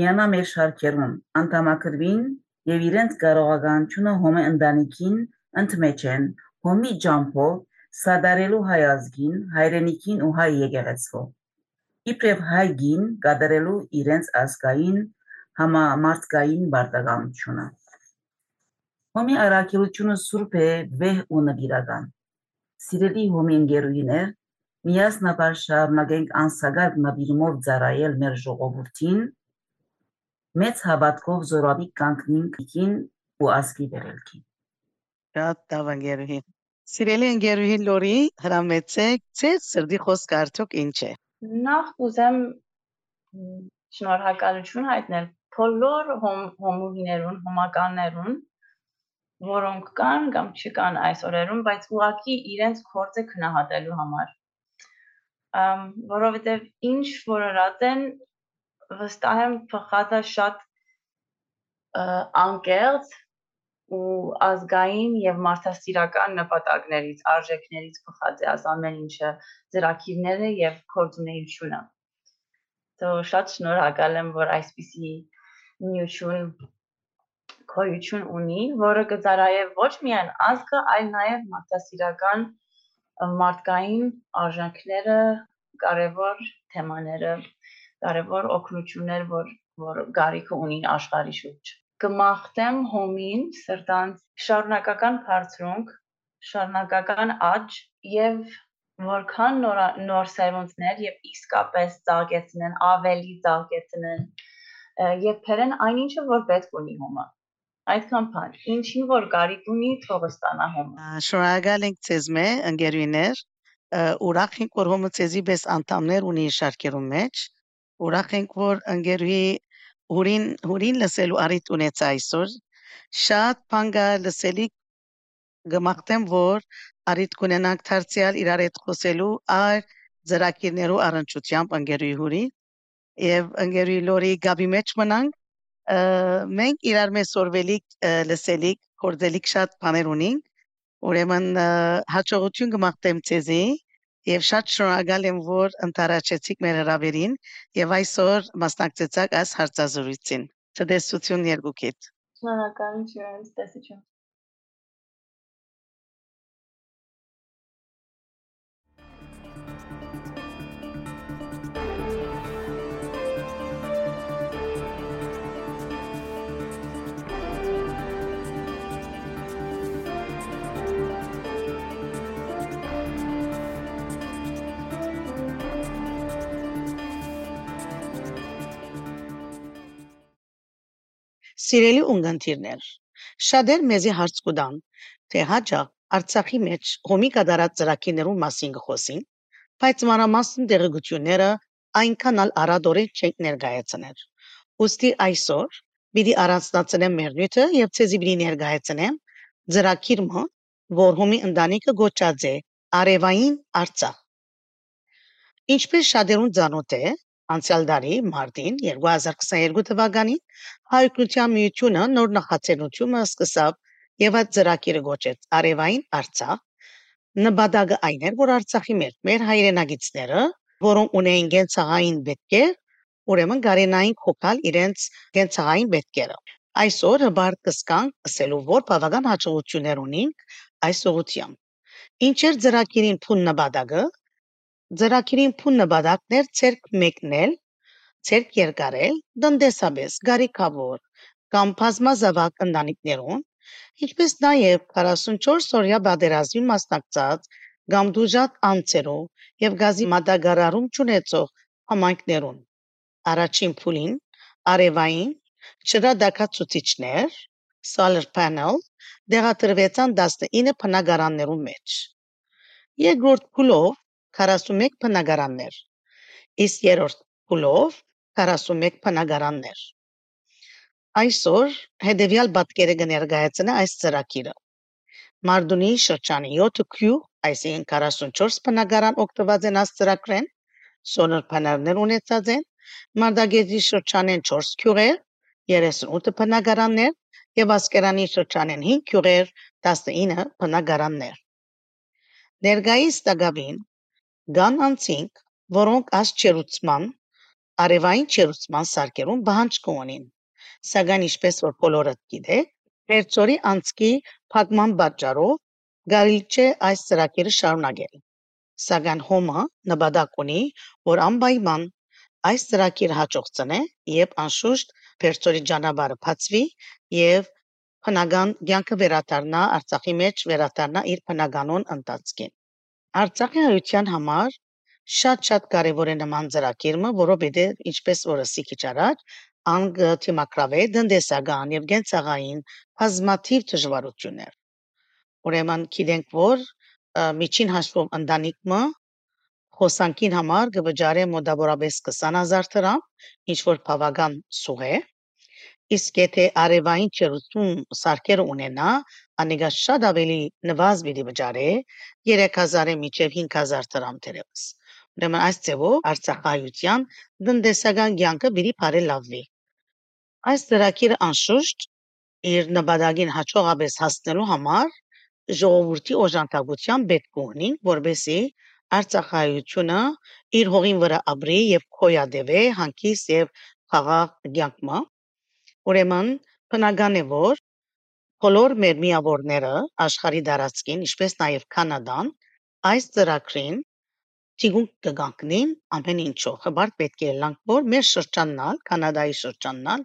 միանա մեր շարքերուն անդամակրվին եւ իրենց կարողականությունը հոմե ընտանիքին ընդմեջեն հոմի ջամփով սադարելու հայ ազգին հայրենիքին ու հայ եկեղեցվո իբրև հայգին կատարելու իրենց ազգային համամարտկային բարտականությունը Հոմի առաքելությունը սուրբ է վեհ ու նվիրական։ Սիրելի հոմի ընկերուհիներ, միասնաբար շարունակենք անսագար նվիրումով ծառայել մեր ժողովրդին, մեծ հավատքով զորավի կանգնինք ին ու ասկի վերելքի։ Շատ լավ ընկերուհի։ Սիրելի ընկերուհի Լորի, հրամեցեք, ձեր սրդի խոսքը արդյոք ինչ է։ Նախ ուզեմ շնորհակալություն հայտնել բոլոր հոմ, հոմուհիներուն, հոմականներուն, որոնք կան կամ չկան այս օրերում, բայց ուղակի իրենց կորձը քնահատելու համար։ Ամ որովհետև ինչ որ ըրած են վստահ եմ փխածա շատ անկեղծ ու ազգային եւ մարդասիրական նպատակներից, արժեքներից փխած է աս ամեն ինչը, ծրագիրները եւ կորձունեությունը։ Դե շատ շնորհակալ եմ, որ այսպիսի միություն գոյություն ունի, որը կծառայե ոչ միայն ազգը, այլ նաև մարդասիրական մարդկային արժանքները, կարևոր թեմաները, կարևոր օգնություններ, որ որ գարիքը ունին աշխարհի շուրջ։ Կմաղթեմ հոմին սրտանց շարունակական բարձրունք, շարունակական աճ եւ որքան նոր նոր սերունդներ եւ իսկապես ծաղկեցնեն, ավելի ծաղկեցնեն եւ փերեն այնինչը որ պետք ունի հոմը այդքան բան։ Ինչին որ կարիք ունի, թող ստանա հոմը։ Շնորհակալ ենք ձեզ մե, ընկերուհիներ։ ը, Ուրախ ենք, որ հոմը ձեզի պես անդամներ ունի շարքերում մեջ։ Ուրախ ենք, որ ընկերուհի հուրին հուրին լսելու առիթ ունեց այսօր։ Շատ բան կա լսելի գմախտեմ, որ առիթ կունենանք դարձյալ իրար հետ խոսելու այլ ծրագիրներու առնչությամբ ընկերուհի հուրի եւ ընկերուհի լորի գաբի մեջ մնանք մենք իրար մեջ սորվելիք լսելիք կորձելիք շատ բաներ ունենք ուրեմն հաջողություն կմաղթեմ ցեզի եւ շատ շնորհակալ եմ որ ընտարաճեցիք մեր հրավերին եւ այսօր մասնակցեցաք այս հարցազրույցին ցտեսություն երկուքիդ Շնորհակալություն, տեսություն։ Սիրելի ունգընտիրներ, շատեր մեզի հարց կուտան, թե հաջող Արցախի մեջ հոմի կատարած ծրագիրներու մասին կխոսին, բայց մանրամասն դերգությունները այնքան ալ արադորեն չենք ներկայացնել։ Ոստի այսօր պիտի առանձնացնեմ մեր նյութը եւ ցեզի պիտի ներկայացնեմ ծրագիրը, որ հոմի ընտանիքը գոչած է Արևային Արցախ։ Ինչպես շատերուն ծանոթ է, անցյալ տարի մարտին 2022 թվականին հայկնության միությունը նոր նախաձեռնությունը սկսավ եւ այդ ծրագիրը գոչեց Արևային Արցախ։ Նպատակը այն էր, որ Արցախի մեր մեր հայրենագիտները, որոնք ունեին գենցաղային պետքեր, ուրեմն գարենային կոկալ իրենց գենցաղային պետքերը։ Այսօր հբարտ կսկանք ասելու, որ բավական հաջողություններ ունենք այս ուղությամբ։ Ինչեր ծրագիրին փուն նպատակը, Ձրագիրի ընդուն նպատակն էր ցերկ մեկնել, ցերկ երկարել, տնտեսապես կարիքավոր կամ բազմազավակ ընտանիքներուն, ինչպես նաև 44 օրյա պատերազմին մասնակցած կամ դուժած անձերով եւ գազի մատակարարում ճանաչող համայնքներուն։ Առաջին փուլին արևային շրջադակացուցիչներ solar panel դեղատրվեցան 19 բնակարաններում մեջ։ Երկրորդ փուլով 41 բնակարաններ, իսկ երրորդ փուլով 41 բնակարաններ։ Այսօր հետևյալ պատկերը կներկայացնե այս ծրագիրը։ Մարդունի շրջանի 7 քյու, այսինքն 44 բնակարան օգտված են այս ծրագրեն, սոլար պանելներ ունեցած են, Մարտագետի շրջանեն 4 քյուղեր, 38 բնակարաններ եւ ասկերանի շրջանեն 5 գյուղեր 19 բնակարաններ։ Ներկայիս տագավին կան անցինք, որոնք աս չերուցման արևային չերուցման սարքերում բանջ կունին։ Սակայն ինչպես որ բոլորը գիտեք, Պերծորի անցքի փակման պատճառով կարելի չէ այս ծրագիրը շարունակել։ Սակայն Հոմը նպատակ ունի, որ անպայման այս ծրագիրը հաջողցնե եւ անշուշտ Պերծորի ճանապարհը բացվի եւ բնական կյանքը վերադառնա Արցախի մեջ վերադառնա իր բնականon ընթացքին։ Արցախի հայության համար շատ-շատ կարևոր է նման ծրագիրը, որովհետեւ ինչպես որ ասիք առաջ անգ թիմակրավե դնդեսական եւ գենցաղային բազմաթիվ դժվարություններ։ Ուրեմն գիտենք, որ միջին հաշվով ընտանիքը խոսանքին համար կվճարե մոտավորապես 20000 դրամ, ինչ որ բավական սուղ է։ Իսկ եթե արևային չերուցում սարքերը ունենա, անիկա շատ ավելի նվազ պիտի վճարե 3000-ը մինչև 5000 դրամ դերևս։ Ուրեմն այս ձևով Արցախայության տնտեսական կյանքը պիտի բարելավվի։ Այս ծրագիրը անշուշտ իր նպատակին հաջողապես հասնելու համար ժողովրդի օժանդակության պետք ունի, որբեսի Արցախայությունը իր հողին վրա ապրի եւ քոյադեվե հանկիս եւ խաղաղ կյանքմը։ Ուրեմն բնական է որ բոլոր մեր միավորները աշխարհի դարածքին, ինչպես նաեւ Կանադան, այս ծրագրին Տիգուն կգանքնին ամեն ինչով։ Հբարտ պետք է լանք որ մեր շրջաննալ, Կանադայի շրջաննալ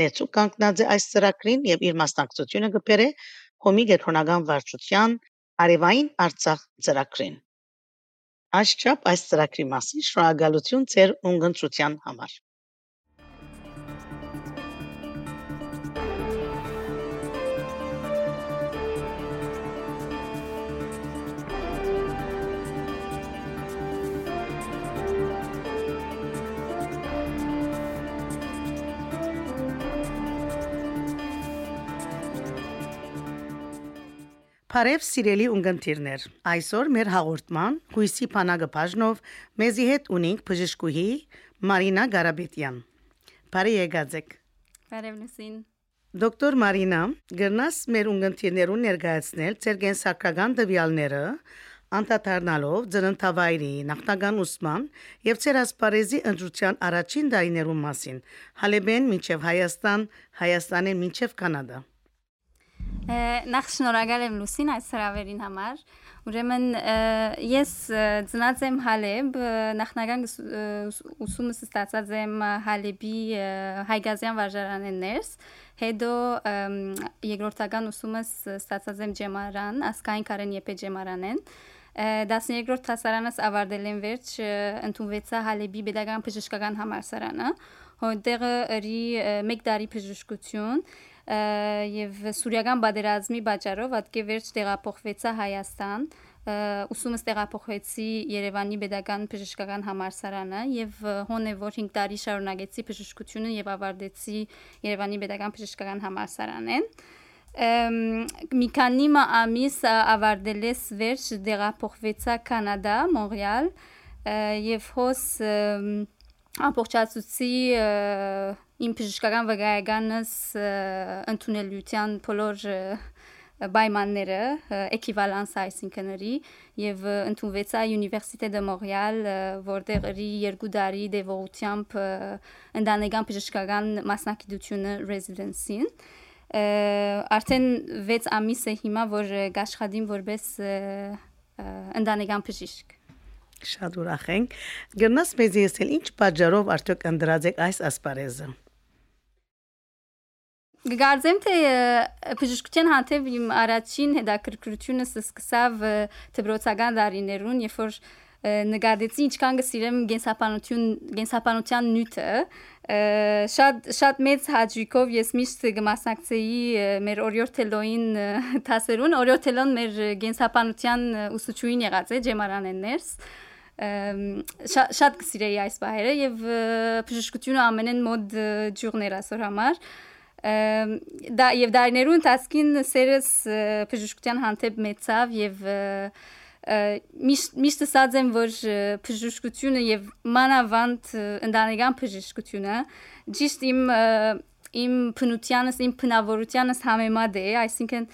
նեցու կանգնած է այս ծրագրին եւ իր մասնակցությունը կբերե Հոմի գետրոնական վարչության Արևային Արցախ ծրագրին։ Աշխապ այս ծրագրի մասին շնորհակալություն ձեր ունգընտրության համար։ Բարև սիրելի ունգընտիրներ, այսօր մեր հաղորդման հույսի փանագը բաժնով մեզի հետ ունենք բժշկուհի Մարինա Գարաբետյան։ Բարի եկածեք։ Բարև լուսին։ Դոկտոր Մարինա, գրնաս մեր ունգընտիրներուն ներկայացնել ձեր գենսակրական դվյալները, անդադառնալով ծննդավայրի նախնական ուսման եւ ցեր ասպարեզի ընտրության առաջին դայներու մասին Հալեբեն մինչեւ Հայաստան, Հայաստանեն մինչեւ Կանադա։ Նախ շնորհակալ եմ Լուսին այս հրավերին համար։ Ուրեմն ես ծնած եմ Հալեբ, նախնական ուսումս ստացած եմ Հալեբի Հայգազյան վարժարանեն ներս, հետո երկրորդական ուսումս ստացած եմ Ջեմարան, ասկային Կարեն Եփե Ջեմարանեն։ 12-րդ հասարանս ավարտել եմ վերջ ընդունվեցա Հալեբի pedagogan բժշկական համալսարանը, որտեղ ըրի 1 տարի բժշկություն եւ սուրիական բادرազմի պատճառով ատկե վերջ տեղափոխվեցա Հայաստան ուսումս տեղափոխվեցի Երևանի Պետական Բժշկական Համալսարանը եւ հոնևոր 5 տարի շարունակեցի բժշկությունը եւ ավարտեցի Երևանի Պետական Բժշկական Համալսարանեն։ Մի քանի ամիս ավարտելես վերջ դեղափոխվեցա Կանադա, Մոնրեալ եւ հոս ամբողջացուցի իմ բժշկական վկայականս ընդունելության բոլոր պայմանները էկիվալանս այսինքնրի եւ ընդունվեցա Université de Montréal որտեղ ըրի երկու տարի դեվողությամբ ընդանեկան բժշկական մասնակցությունը residency-ին արդեն 6 ամիս է հիմա որ աշխատիմ որպես ընդանեկան բժիշկ Շատ ուրախ ենք։ Գնաս մեզ եսել ինչ պատճառով արդյոք ընդրած եք այս ասպարեզը։ Գարձեմ թե բժշկության հանդեպ իմ առաջին հետաքրքրությունս սկսավ դպրոցական դարիներուն, երբ որ նկատեցի ինչքան կսիրեմ գենսապանություն գենսապանության նյութը շատ շատ մեծ հաջիկով ես միշտ կմասնակցեի մեր օրյորթելոին տասերուն օրյորթելոն մեր գենսապանության ուսուցչուհին եղած է ջեմարանեններս շատ կսիրեի այս բահերը եւ բժշկությունը ամենեն մոդ ջուրներ ասոր համար դա եւ դարներու ընթացքին սերս բժշկության հանդեպ մեծավ եւ միշտ ասած եմ որ բժշկությունը եւ մանավանդ ընդանեկան բժշկությունը ճիշտ իմ իմ փնությանս, իմ փնավորությանս համեմատ է, այսինքն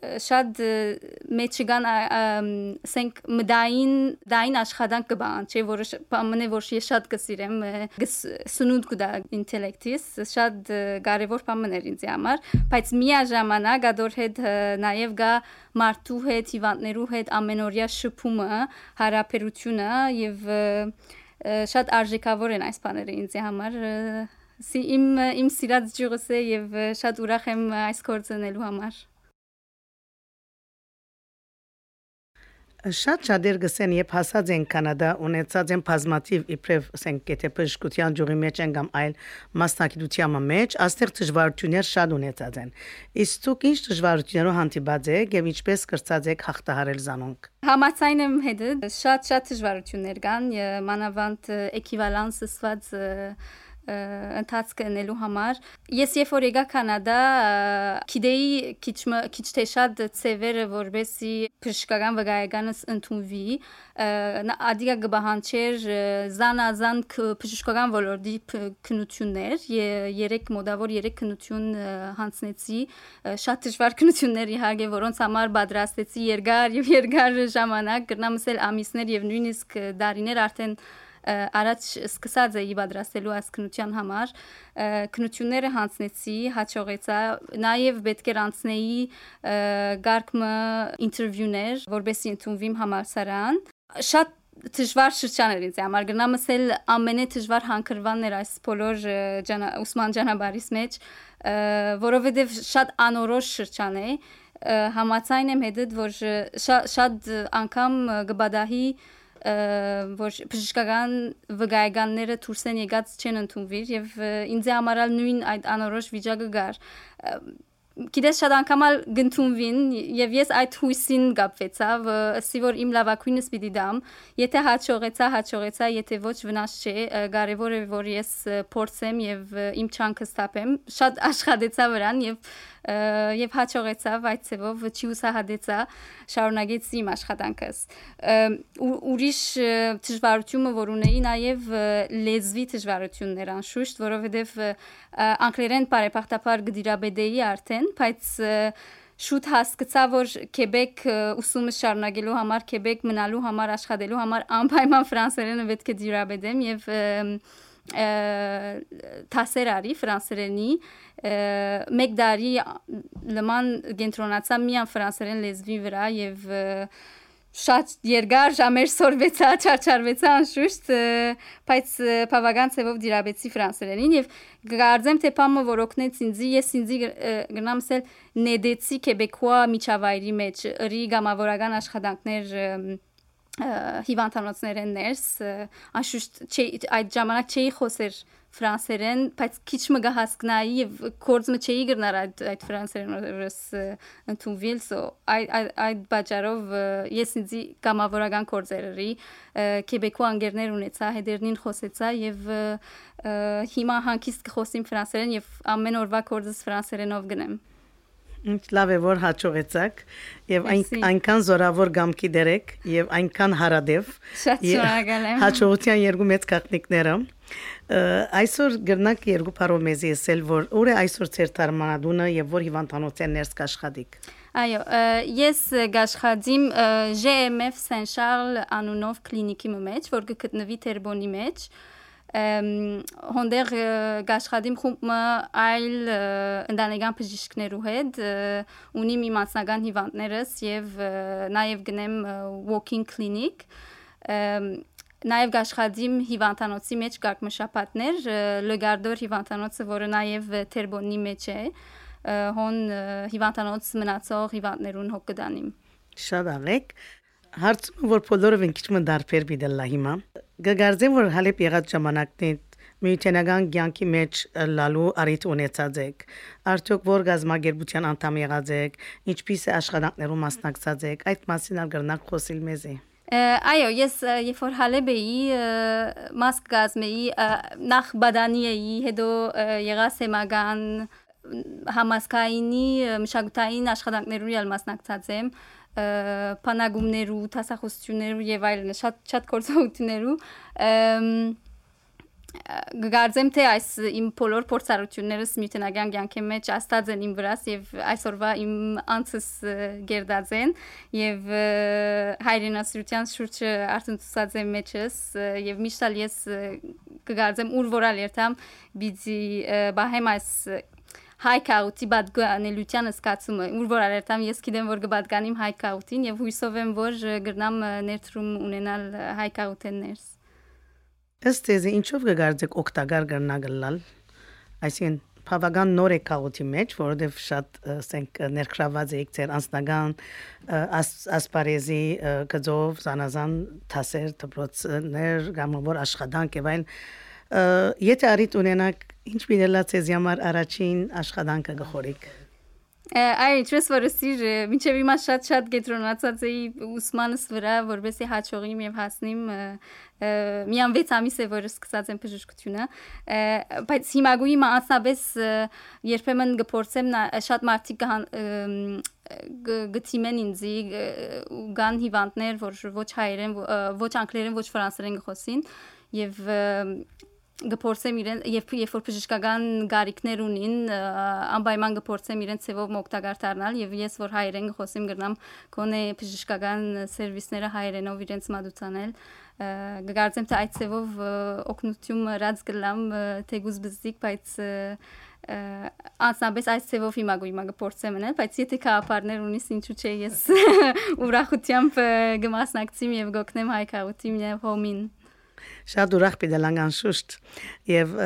շատ մեջգան ասենք մդային դային աշխատանք կբան, չէ, որը բամն է, որ ես շատ կսիրեմ, սնունդ կուտա ինտելեկտիս, շատ կարևոր բան էր ինձ համար, բայց միաժամանակ ադոր հետ նաև գա մարդու հետ, հիվանդներու հետ ամենօրյա շփումը, հարաբերությունը եւ շատ արժեքավոր են այս բաները ինձ համար իմ իմ սիրած ջուրս է եւ շատ ուրախ եմ այս գործը անելու համար Շատ շատեր գսեն, երբ հասած են Կանադա, ունեցած են բազմաթիվ իբրև, ասենք, եթե բժշկության ջուրի մեջ են կամ այլ մասնակցության մեջ, աստեղ դժվարություններ շատ ունեցած են։ Իսկ դուք ինչ դժվարություններով հանդիպած եք եւ ինչպես կրծած եք հաղթահարել զանոնք։ Համացայն եմ հետը շատ շատ դժվարություններ կան, մանավանդ էկիվալանսսված ընթացքը ընելու համար ես երբ որ եկա կանադա գիտեի քիչ քիչ թե շատ ծևերը որբեսի բժշկական վկայականս ընդունվի ադիգա գբահանչեր զանազան բժշկական ոլորտի քնություններ երեք մոդավոր երեք քնություն հանցնեցի շատ դժվար քնություններ իհարկե որոնց համար պատրաստեցի երկար եւ երկար ժամանակ գրնամսել ամիսներ եւ նույնիսկ դարիներ արդեն առաջ սկսած էի պատրաստելու այս քնության համար քնությունները հանցնեցի հաջողեցա նաև պետք էր անցնեի գարկմը ինտերվյուներ որբեսի ընդունվիմ համալսարան շատ դժվար շրջան էր ինձ համար գնամս էլ ամենե դժվար հանգրվանն էր այս բոլոր ուսման ճանապարհիս մեջ որովհետև շատ անորոշ շրջան է համացայն եմ հետդ որ շատ անգամ գբադահի որ բժշկական վկայականները դուրս են եկած չեն ընդունվիր եւ ինձ համարալ նույն այդ անորոշ վիճակը գար գիտես շատ անգամ ալ գտնվին եւ ես այդ հույսին կապվեցա ասի որ իմ լավակույնս պիտի դամ եթե հաջողեցա հաջողեցա եթե ոչ վնաս չէ կարևոր է որ ես փորձեմ եւ իմ չանքը ստապեմ շատ աշխատեցա վրան եւ եւ հաջողեցավ այդ ցևով չուսահատեցա շարունակեց իմ աշխատանքս ուրիշ դժվարությունը որ ունեի նաեւ լեզվի դժվարություններ անշուշտ որովհետեւ անգլերեն բարեփոխտապար գդիրաբեդեի արդեն բայց շուտ հասկացա, որ Քեբեկ ուսումը շարունակելու համար, Քեբեկ մնալու համար, աշխատելու համար անպայման ֆրանսերենը պետք է դիրաբեդեմ եւ թասեր արի ֆրանսերենի մեկ դարի լման կենտրոնացա միան ֆրանսերեն լեզվի վրա եւ շատ երկար ժամեր սորվեցա, չարչարվեցա անշուշտ, բայց բավական ցևով դիրաբեցի ֆրանսերենին եւ գարձեմ թե պամը որ օգնեց ինձի, ես ինձի գնամսել նեդեցի կեբեկուա միջավայրի մեջ, ըրի գամավորական աշխատանքներ հիվանդանոցներեն ներս անշուշտ այդ ժամանակ չէի խոսեր ֆրանսերեն, բայց քիչ մը գահասկնայի եւ կորձը չէի գրնար այդ այդ ֆրանսերենորս ընդունվել, so այդ այդ բաժարով ես ինձ կամավորական կորձերերի Քեբեկու անգերներ ունեցա, հետերնին խոսեցա եւ հիմա հանկիստ կխոսիմ ֆրանսերեն եւ ամեն օրվա կորձս ֆրանսերենով գնեմ։ Ինչ լավ է որ հաջողեցաք եւ այն այնքան զորավոր գամքի դերեք եւ այնքան հարադեվ։ Շատ շնորհակալ եմ։ Հաջողության երկու մեծ գաղտնիքները։ Այսօր գրնակ երկու parով մեզի ասել որ է այսօր ծեր տարմանադունը եւ որ հիվանդանոցեն ներս կաշխատիկ։ Այո, ես գաշխատիմ GMF Saint-Charles անունով կլինիկի մեջ, որ գտնվի Տերբոնի մեջ, հոնդեր գաշխատիմ խումբը այլ ընտանեկան բժիշկներու հետ ունի մի մասնական հիվանդներս եւ նաեւ գնեմ walking clinic Նաև գաշխատիմ հիվանդանոցի մեջ կարգ մշապատներ, լգարդոր հիվանդանոցը, որը նաև Թերբոնի մեջ է, հոն հիվանդանոց մնացող հիվանդներուն հոգկդանիմ։ Շատ ալեք։ Հարցում որ բոլորով են քիչ մդարբեր բիդելլա հիմա։ Գգարձեմ որ հալեպ եղած ժամանակն միութենական ցանկի մեջ լալու արիտ ունեցած եք արդյոք որ գազագերբության անդամ եղած եք ինչպես է աշխատանքներում մասնակցած եք այդ մասին ալ գրնակ խոսիլ մեզի Այո, ես երբ որ Հալեբ էի, մասկ գազմեի, նախ բադանի էի, հետո եղա սեմական համասկայինի մշակութային աշխատանքներու ալ մասնակցած եմ փանագումներու, տասախոսություններու եւ այլն շատ շատ կորցողություններու գգարձեմ թե այս իմ բոլոր փորձառություններս միութենական կյանքի մեջ աստած են իմ վրաս եւ այսօրվա իմ անցս գերդած են եւ հայրենասիրության շուրջը արդեն ցուցած եմ մեջս եւ միշտ ես կգարձեմ ուր որալ երթամ բիզի բահեմ այս հայկաուտի բադգանելության սկացումը ուր որ արերտամ ես գիտեմ որ կբադկանիմ հայկաուտին եւ հույսով եմ որ գրնամ ներդրում ունենալ հայկաուտեններս Ըստ էզի ինչով կգարձեք օգտակար կրնա գլալ այսինքն բավական նոր եկաղուտի մեջ, որովհետև շատ ասենք ներքրաված եք ձեր անձնական ասպարեզի գծով զանազան թասեր, դպրոցներ, կամ որ աշխատանք եւ այլ եթե արիտ ունենակ ինչ բիդելա ցեզ համար առաջին աշխատանքը գխորիկ Այ ինչպես որ սիր մինչև հիմա շատ-շատ գետրոնացած էի ուսմանս վրա, որովհետեւ հաջողիմ եւ հասնիմ միան 6 ամիս է որ սկսած եմ բժշկությունը, բայց հիմա գույի մա անցնաբես երբեմն գործեմ շատ մարդիկ գտիմեն ինձի ու գան հիվանդներ, որ ոչ հայերեն, ոչ անգլերեն, ոչ ֆրանսերեն գխոսին եւ գփորձեմ իրեն երբ երբ որ բժշկական գարիկներ ունին անպայման գփորձեմ իրեն ծևով օգտակար դառնալ եւ ես որ հայերեն խոսեմ գրնամ կոնե բժշկական սերվիսները հայերենով իրենց մատուցանել գկարծեմ թե այդ ծևով օգնություն ռած գլամ թեգուզ բզիկ բայց անցնաբես այս ծևով հիմա գույմա գործեմ մնել, բայց եթե քահապարներ ունիս ինչու՞ չէ ես ուրախությամբ կմասնակցեմ եւ գոկնեմ հայկաղութիմ եւ հոմին Շատ ուրախ պիտելանք անշուշտ եւ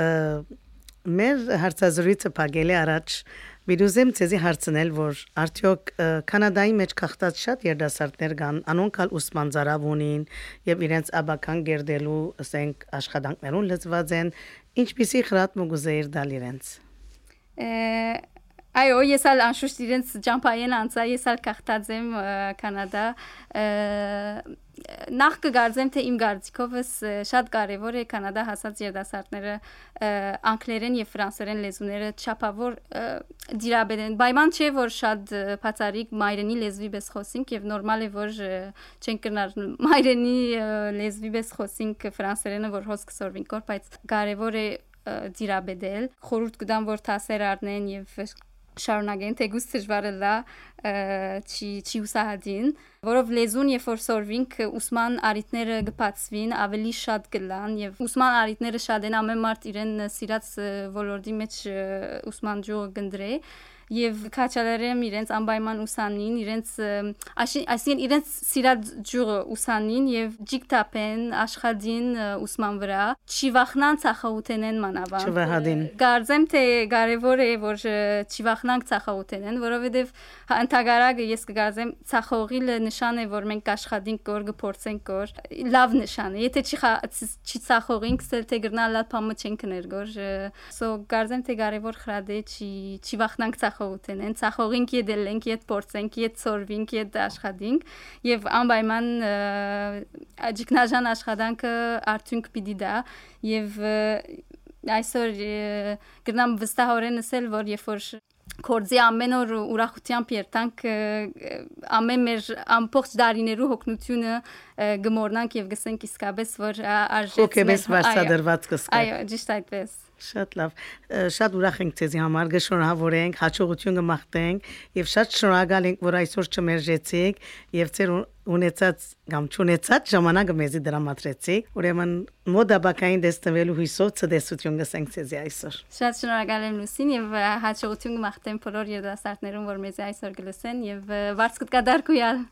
մեր հարցազրույցը փակելի առաջ Վիրուզեմ ցեզի հարցնել, որ արդյոք Կանադայի մեջ քաղտած շատ երդասարտներ կան, անոնքալ ուսման ծարավ ունին եւ իրենց աբական գերդելու, ասենք, աշխատանքներուն լծված են, ինչպիսի խրատ մուգուզեիր դալ իրենց։ Այո, ես ալ անշուշտ իրենց ջամփայեն անցա, ես ալ քաղտած եմ Կանադա նախ կգարձեմ թե իմ գարձիկովս շատ կարևոր է կանադա հասած երդասարտները անգլերեն եւ ֆրանսերեն լեզուները չափավոր դիրաբերեն պայման չէ որ շատ բացարիք մայրենի լեզվի պես խոսենք եւ նորմալ է որ չեն կրնար մայրենի լեզվի պես խոսենք ֆրանսերենը որ հոսք սորվինք որ բայց կարևոր է դիրաբեդել խորհուրդ կդամ որ տասեր առնեն եւ շարունակեն թեգուս դժվարը լա չի չի ուսահատին որով լեզուն երբ որ սորվինք ուսման արիտները գբացվին ավելի շատ գլան եւ ուսման արիտները շատ են ամեն մարդ իրեն սիրած ոլորտի մեջ ուսման ջուղ գնդրե եւ քաչալերեմ իրենց անպայման ուսանին, իրենց այսինքն իրենց սիրած ջուրը ուսանին եւ ջիկտապեն աշխատին ուսման վրա, չի վախնան ցախաութենեն մանավանդ։ Չվահադին։ Գարձեմ թե կարևոր է որ չի վախնանք ցախաութենեն, որովհետեւ ընդհանրակը ես կգարձեմ ցախողիլը նշան է որ մենք աշխատենք կոր գործենք կոր լավ նշան է եթե չի չի ցախողինք սել թե գրնալ լավ փամը չենք ներգոր սո գարձեմ թե կարևոր խրադե չի չի ցախողութեն են ցախողինք յեդել ենք յետ փորձենք յետ սորվինք յետ աշխատենք եւ անպայման աջիկնաժան աշխատանքը արդյունք պիտի դա եւ այսօր գրնամ վստահորեն ասել որ երբ որ կորձի ամեն օր ուրախությամբ երթանք ամեն մեր ամբողջ դարիներու հոգնությունը գմորնանք եւ գսենք իսկապես որ արժե հոգեբես վարսադրված կսկա այո ճիշտ այդպես Շատ լավ։ Շատ ուրախ ենք ցեզի համար, գշնորհավորենք, հաջողություն կմաղթենք եւ շատ շնորհակալ ենք, որ այսօր չմերժեցիք եւ ձեր ունեցած կամ չունեցած ժամանակը մեզի դրամատրեցիք։ Ուրեմն մոդաբակային դեստվելու հույսով ցտեսություն կսենք ցեզի այսօր։ Շատ շնորհակալ եմ Լուսին եւ հաջողություն կմաղթեմ բոլոր երդասարտներուն, որ մեզի այսօր կլսեն եւ վարձ կդարկույալ։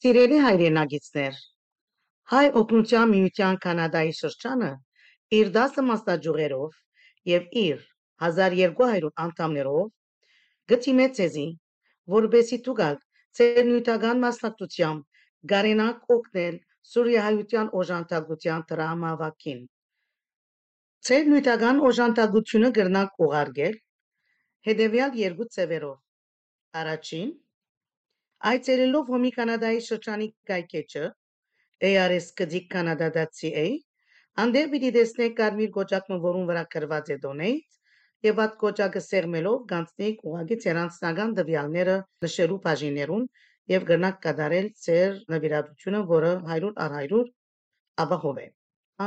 Սիրելի հայրենագիտներ, հայ օգնության միության Կանադայի շրջանը իր 10 մասնաճյուղերով եւ իր 1200 անդամներով գտիմե ցեզի, որբեսի դուգակ ծեր նյութական մասնակցությամբ գարենակ օգնել Սուրիայության օժանդակության դրամավակին։ Ծեր նյութական օժանդակությունը կրնակ ուղարկել հետևյալ երկու ծևերով։ Առաջին Այցելելով Հոմի Կանադայի շրջանի կայքեջը ars.canada.ca անդեր պիտի տեսնեք կարմիր կոճակը, որուն վրա գրված է donate եւ այդ կոճակը սեղմելով կանցնեք ուղագի ցերանցնական տվյալները նշելու բաժիներուն եւ կրնակ կատարել ծեր նվիրատությունը, որը 100 առ 100 ապահով է։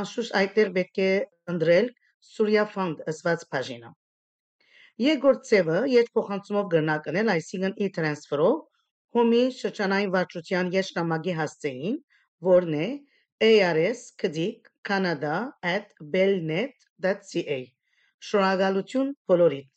Անշուշտ այդտեղ պետք է ընտրել Surya Fund ըսված բաժինը։ Երկրորդ ծևը երբ փոխանցումով կրնակ անել, այսինքն e-transfer-ով հոմի շրջանային վարչության եշնամակի հասցեին, որն է ars.canada@belnet.ca Շնորհակալություն բոլորիդ